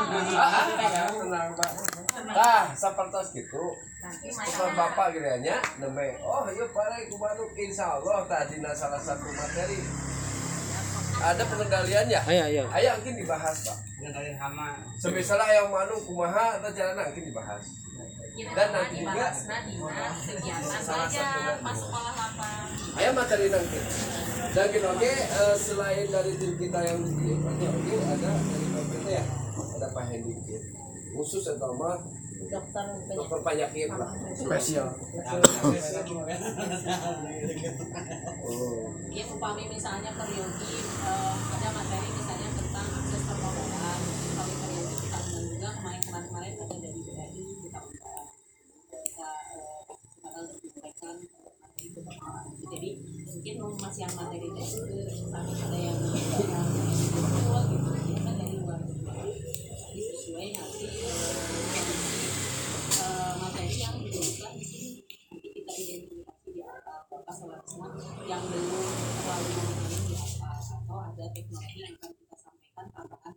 Ah, tenang pak nah seperti gitu Bapak bapak kiranya nembe oh iya pak kumaha insya Allah tadi salah satu materi. Ada pengendaliannya Ayo ayo. ayo mungkin dibahas pak. Ngendalin hama. Semisal yang manu kumaha atau jalan mungkin dibahas. Dan nanti juga. kegiatan salah satu pas sekolah lapang Ayo materi nanti. Dan oke eh, selain dari tim kita yang di oke ada dari PPT ya, ada Pak Hendi khusus atau mah dokter dokter penyakit lah spesial. Oh. ya upami misalnya periodik eh, ada materi misalnya tentang akses permodalan upami periodik kita undang juga kemarin kemarin kemarin ada dari BDI kita undang kita eh, materi itu permodalan jadi mungkin masih yang materi tapi ada yang yang betul gitu teknologi yang akan kita sampaikan tambahan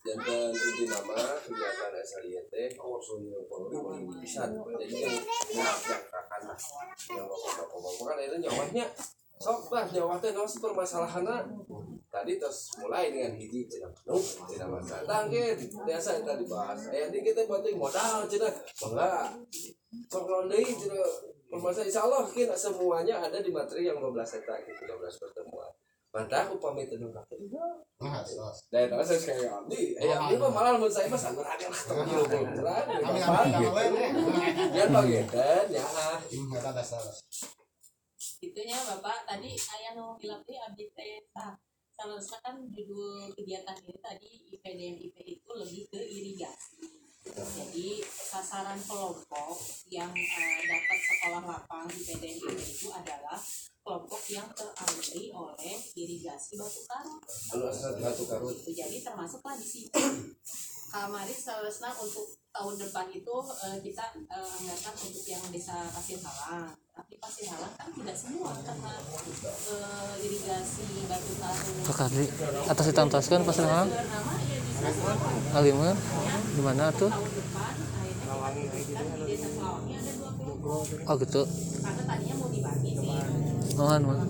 dan ini nama kegiatan SLIT kalau ini bisa jadi yang jangkakan lah bapak-bapak kan itu nyawanya sok lah nyawa teh naon sih permasalahannya tadi terus mulai dengan hiji cina nu cina masalah tangke biasa yang tadi bahas eh ini kita penting modal cina. Enggak sok deui cina permasalahan insya Allah mungkin semuanya ada di materi yang 15 eta gitu 13 pertemuan Mantap, aku pamit dulu kakek. Nah. Dari tahu saya sekali abdi, eh abdi mah malah menurut saya mah sangat ada lah di Kami bapak ngambil gitu. gawe nih. Jangan bagian ya. Hmm, eta dasar. itunya bapak tadi ayah nu bilang teh abdi teh seharusnya kan judul kegiatan ini tadi IPDMIP itu lebih ke irigasi jadi sasaran kelompok yang eh, dapat sekolah lapang di PDMIP itu adalah kelompok yang teraliri oleh irigasi batu karut. gitu. Jadi termasuklah di situ. Kamari seharusnya untuk tahun depan itu eh, kita eh, anggarkan untuk yang desa pasir halang. Tapi pasir halang kan tidak semua karena eh, irigasi batu karang Kak Kadri, atas ditantaskan pas nama nama Aliman di mana tuh? kan Oh gitu. Oh anu, ada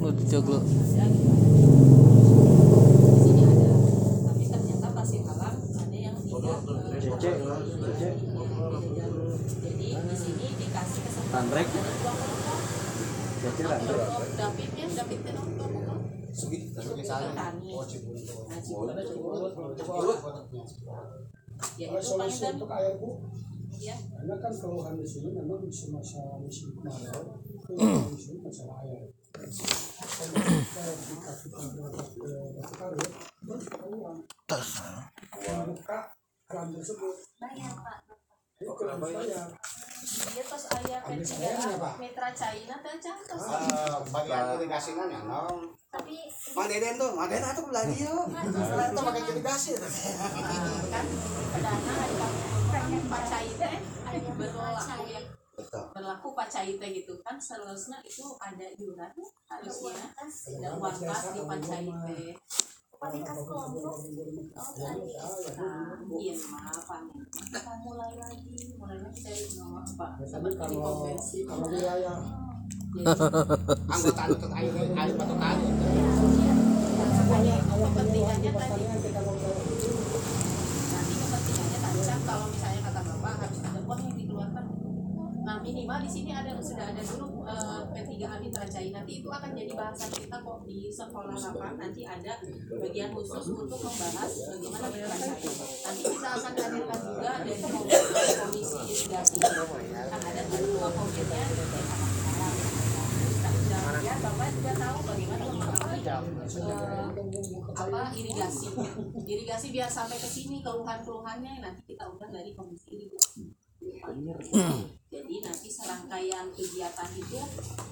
nu di joglo. ada di sini ada tapi Petani. Oh, Cibuntu. Nah. Cikurut. ya Ada itu solusi untuk air bu? Ya karena kan keluhan di sini memang di masalah musim kemarau di sini masalah air. Terus membuka keran tersebut. Bayar pak itu harus bayar dia pas ayah Ambil P3 sayangnya, Pak. Mitra China teh cantos Eh, bagian irigasinya nih, no. tapi Madeden tuh, Madeden atuh belah dia. Setelah itu pakai irigasi. kan dana ada pacai teh berlaku ya Betul. berlaku pacai teh gitu kan seharusnya itu ada iuran harusnya ada uang kas di pacai teh nah iya maaf kita mulai lagi mulainya kita nomor apa tapi seperti konvensi kalau wilayah Anggota batu kayu. awalnya awal kepentingannya tadi pertanian kita ngobrol nanti kepentingannya tadi kan kalau misalnya kata bapak harus ada uang yang dikeluarkan nah minimal di sini ada sudah ada dulu eh, P3A Mitra Cai nanti itu akan jadi bahasan kita kok di sekolah lapang nanti ada bagian khusus untuk membahas bagaimana Mitra Cai nanti kita akan hadirkan juga dari komisi, komisi irigasi kan ada dua komitennya ya bapak juga tahu bagaimana mempengaruhi eh, apa irigasi. Irigasi biar sampai ke sini keluhan-keluhannya nanti kita undang dari komisi irigasi serangkaian kegiatan itu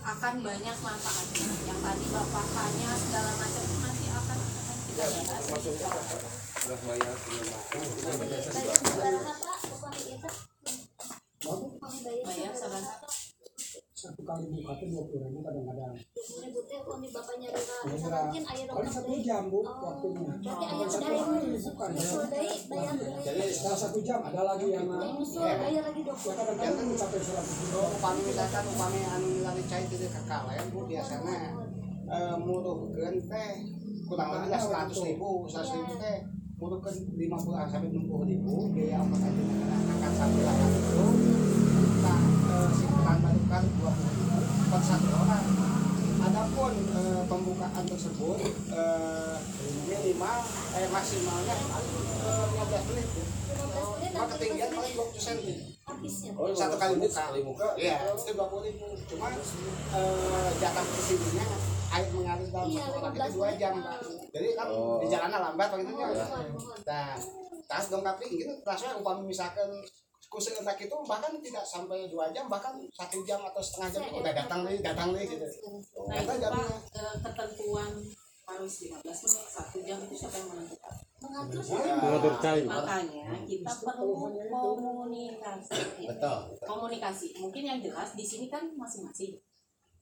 akan banyak manfaatnya. Yang tadi bapak tanya segala macam itu nanti akan akan kita bahas. Udah bayar satu kali buka tuh dua puluh ribu kadang-kadang di bapaknya Rira Ya, misalkan mungkin ayah kali dokter satu jam bu Oh, waktunya. berarti ayah Bukan bayar jadi setelah satu jam ada lagi yang lagi ya dokter kadang-kadang mencapai seratus ribu upami misalkan upami anu lari cai teh kakak lain bu biasanya eh teh kurang lebih lah seratus ribu seratus ribu teh muruhkeun lima puluh sampai enam puluh ribu biaya ongkos aja akan sampai delapan ribu nah eh, dua puluh ribu per satu orang Adapun eh, pembukaan tersebut eh, minimal eh maksimalnya paling eh, 15 menit bu. 15 menit Maka nanti ketinggian itu paling 20 cm. oh Satu kali buka. sekali buka Iya, itu dua puluh ribu. Cuma eh, jatah ke sininya air mengalir dalam Iya, satu orang 15 itu dua jam. Pak. Jadi kan Oh. di jalanan lambat begitu ya. Mohon. Nah, tas dong tapi gitu. Rasanya upami misalkan kursi entak itu bahkan tidak sampai dua jam bahkan satu jam atau setengah jam udah datang nih datang nih gitu Nah itu Kata Pak jamnya. eh, ketentuan harus 15 menit satu jam itu siapa yang menentukan? mengatur mengatur cai Makanya kita perlu komunikasi. ya. betul Komunikasi. Mungkin yang jelas di sini kan masing-masing.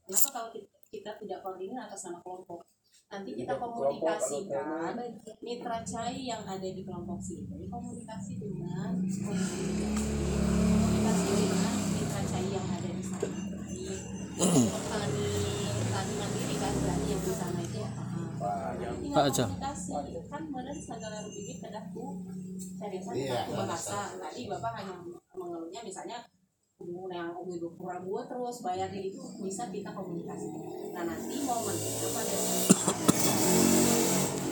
Kenapa kalau kita, kita tidak koordinir atas nama kelompok? Nanti kita komunikasikan mitra cai yang ada di kelompok sini. Komunikasi dengan komunikasi dengan mitra cai yang ada di sana. Di tani tani mandiri kan berarti yang di sana itu. Tinggal Pak Aja. komunikasi. Kan badan segala rupiah kedahku saya biasa bahasa tadi bapak hanya mengeluhnya misalnya umur yang dua puluh ribu terus bayarnya itu bisa kita komunikasi nah nanti momennya pada saat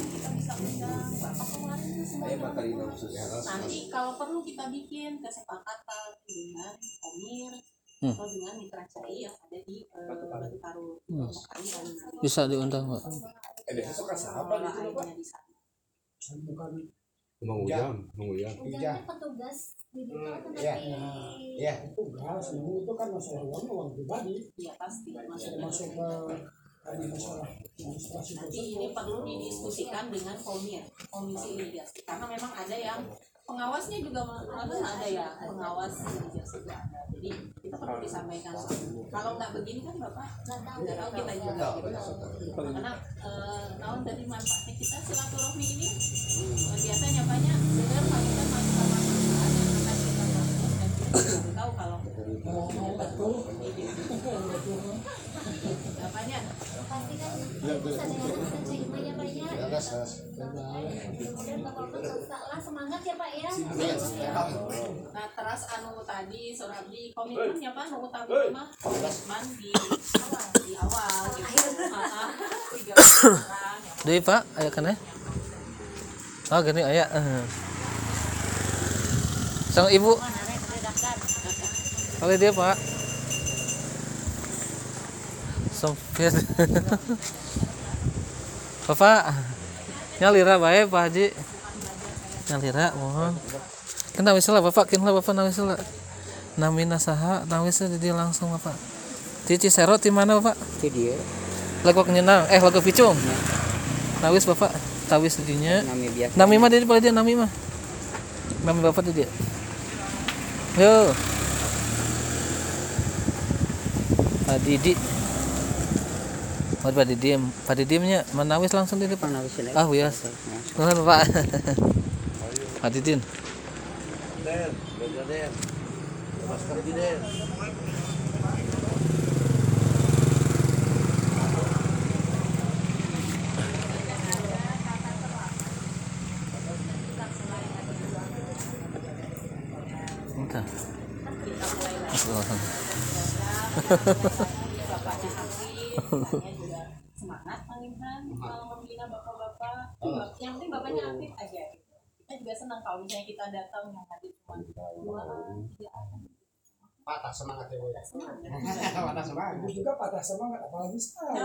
kita bisa undang bapak kemarin itu khusus nanti kalau perlu kita bikin kesepakatan dengan komir Hmm. atau dengan mitra cai yang ada di eh, Batu Taru Hmm. Bisa diundang pak. Eh besok kan di sini pak bukan Mang Ujang Mang Ujang ujangnya petugas di Hmm, tetapi iya. Iya. tugas yang itu kan masalah uang uang pribadi Iya pasti maksudnya. masuk ke masalah Nanti ini perlu didiskusikan dengan komir, komisi irigasi karena memang ada yang pengawasnya juga ada ada ya pengawas irigasi juga ada. Jadi kita perlu disampaikan. Kalau nggak begini kan bapak nggak tahu nggak tahu kita juga. gitu. Karena eh, tahun dari manfaatnya kita silaturahmi ini eh, biasanya banyak dengar kita masukan masukan yang akan kita proses dan kita tahu kalau mau mau betul. Bapaknya. Pasti kan bisa dengan dengan ceritanya banyak Ya, gas, gas. kemudian bapak-bapak nggak usah Nah, terus anu tadi Surabdi komitmen ya Pak, nu utama mah komitmen di awal, di awal gitu. Heeh. Tiga orang ya. Deui pak aya kan ya oh gini aya sang ibu. Oleh dia pak. Sempit bapak nyalira bae pak haji nyalira mohon kan nawis lah bapak kin lah bapak nawis lah namina saha nawis jadi langsung bapak Cici Serot di mana bapak? itu dia Lagu nyenang, eh lagu picung. Nawis bapak, tawis dinya. namanya biasa Nami mah pada dia nami mah. Nami bapak dia. Yo. Pak Didi. Oh, Pak Didi, Pak Didimnya menawis langsung di depan. Lagi? Ah, bias. Nuhun Pak. Pak Didin. Den Den Den masker di Den Entah. Kita senang kalau misalnya kita datang yang hadir cuma dua, tiga orang. Patah semangat ya, Bu. ya. Semangat. Patah semangat. Ibu juga patah semangat apalagi sekarang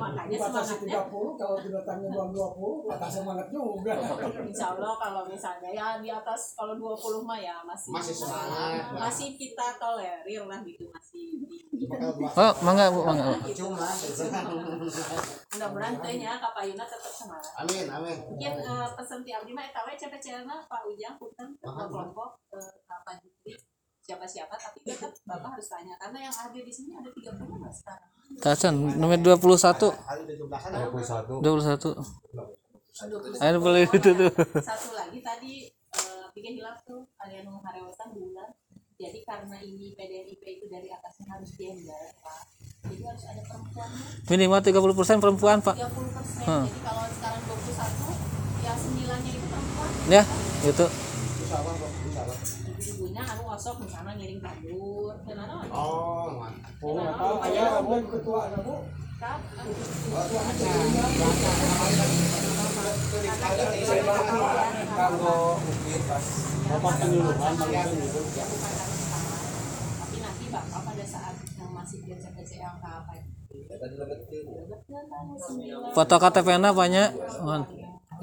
Makanya batasi semangatnya 30 kalau datangnya jam 20 patah semangat juga Insya Allah kalau misalnya ya di atas kalau 20 mah ya masih Masih semangat. masih kita tolerir lah gitu masih di- dua- Oh, mangga Bu, mangga. Cuma. mudah-mudahan teh nya kapayuna tetap semangat. Amin, amin. mungkin eh, pesan ti abdi mah eta we cepet Pak Ujang punten ke kelompok eh, siapa-siapa tapi tetap bapak harus tanya. Karena yang hadir di sini ada 30 nggak sekarang Tacan nomor 21 Hari 17-an ada 21 21 Ayo boleh itu tuh. Satu lagi tadi eh, pikir hilaf tuh ada yang mengharewatan bulan jadi karena ini PDNIP itu dari atasnya harus gender pak. Jadi harus ada perempuannya. Minimal 30% perempuan pak. 30 persen. Jadi kalau sekarang 21 ya sembilannya itu perempuan. Ya gitu ibu-ibunya anu ngosok misalnya ngiring gimana Oh, mantap. Oh, tahu ayah buat ketua ada bu. kan Kanggo mungkin pas Bapak penyuluhan bukan tapi nanti bapak pada saat yang masih kerja-kerja yang apa foto KTP na banyak mohon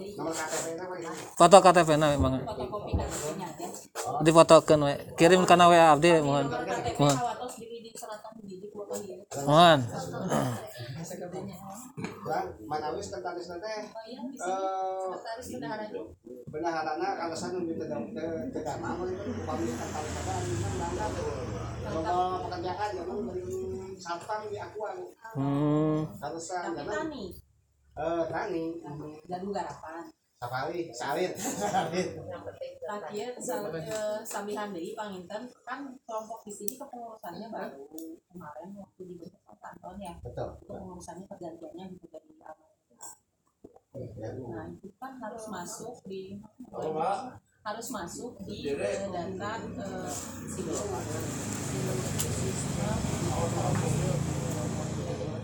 Nomor KTP-nya apa ya? foto KTP na memang. Fotokopi KTP-nya aja difotokan we kirim kana WA abdi mohon mohon. Di di foto mohon. Manawis di sini eh sekretaris bendaharanya benaharana mau itu bangga kalau pekerjaan memang di akuan hmm. tapi memang tani. Eh tani. Dan garapan safari sawit sawit Tadi ya eh, deui panginten kan kelompok di sini kepengurusannya baru kemarin waktu dibentuk kantor ya. Betul kepengurusannya pergantiannya gitu dari awal. Ya, Nah itu kan harus masuk di harus masuk di eh, data eh,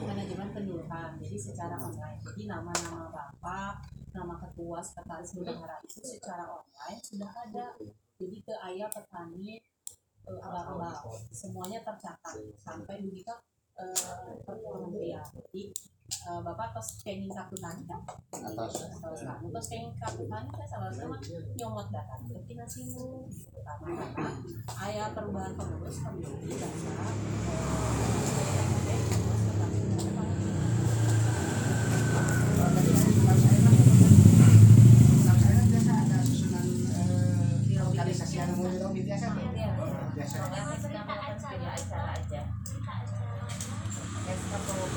manajemen penyuluhan jadi secara online. Jadi nama-nama bapak nama ketua sekretaris bendahara itu secara online sudah ada jadi ke ayah petani eh, abal-abal semuanya tercatat sampai ke eh, per kementerian jadi eh, bapak tos kenging kartu tani kan atas terus kamu terus kenging kartu tani kan salah sama nyomot data tapi nasi pertama kata ayah perubahan pengurus komisi data saya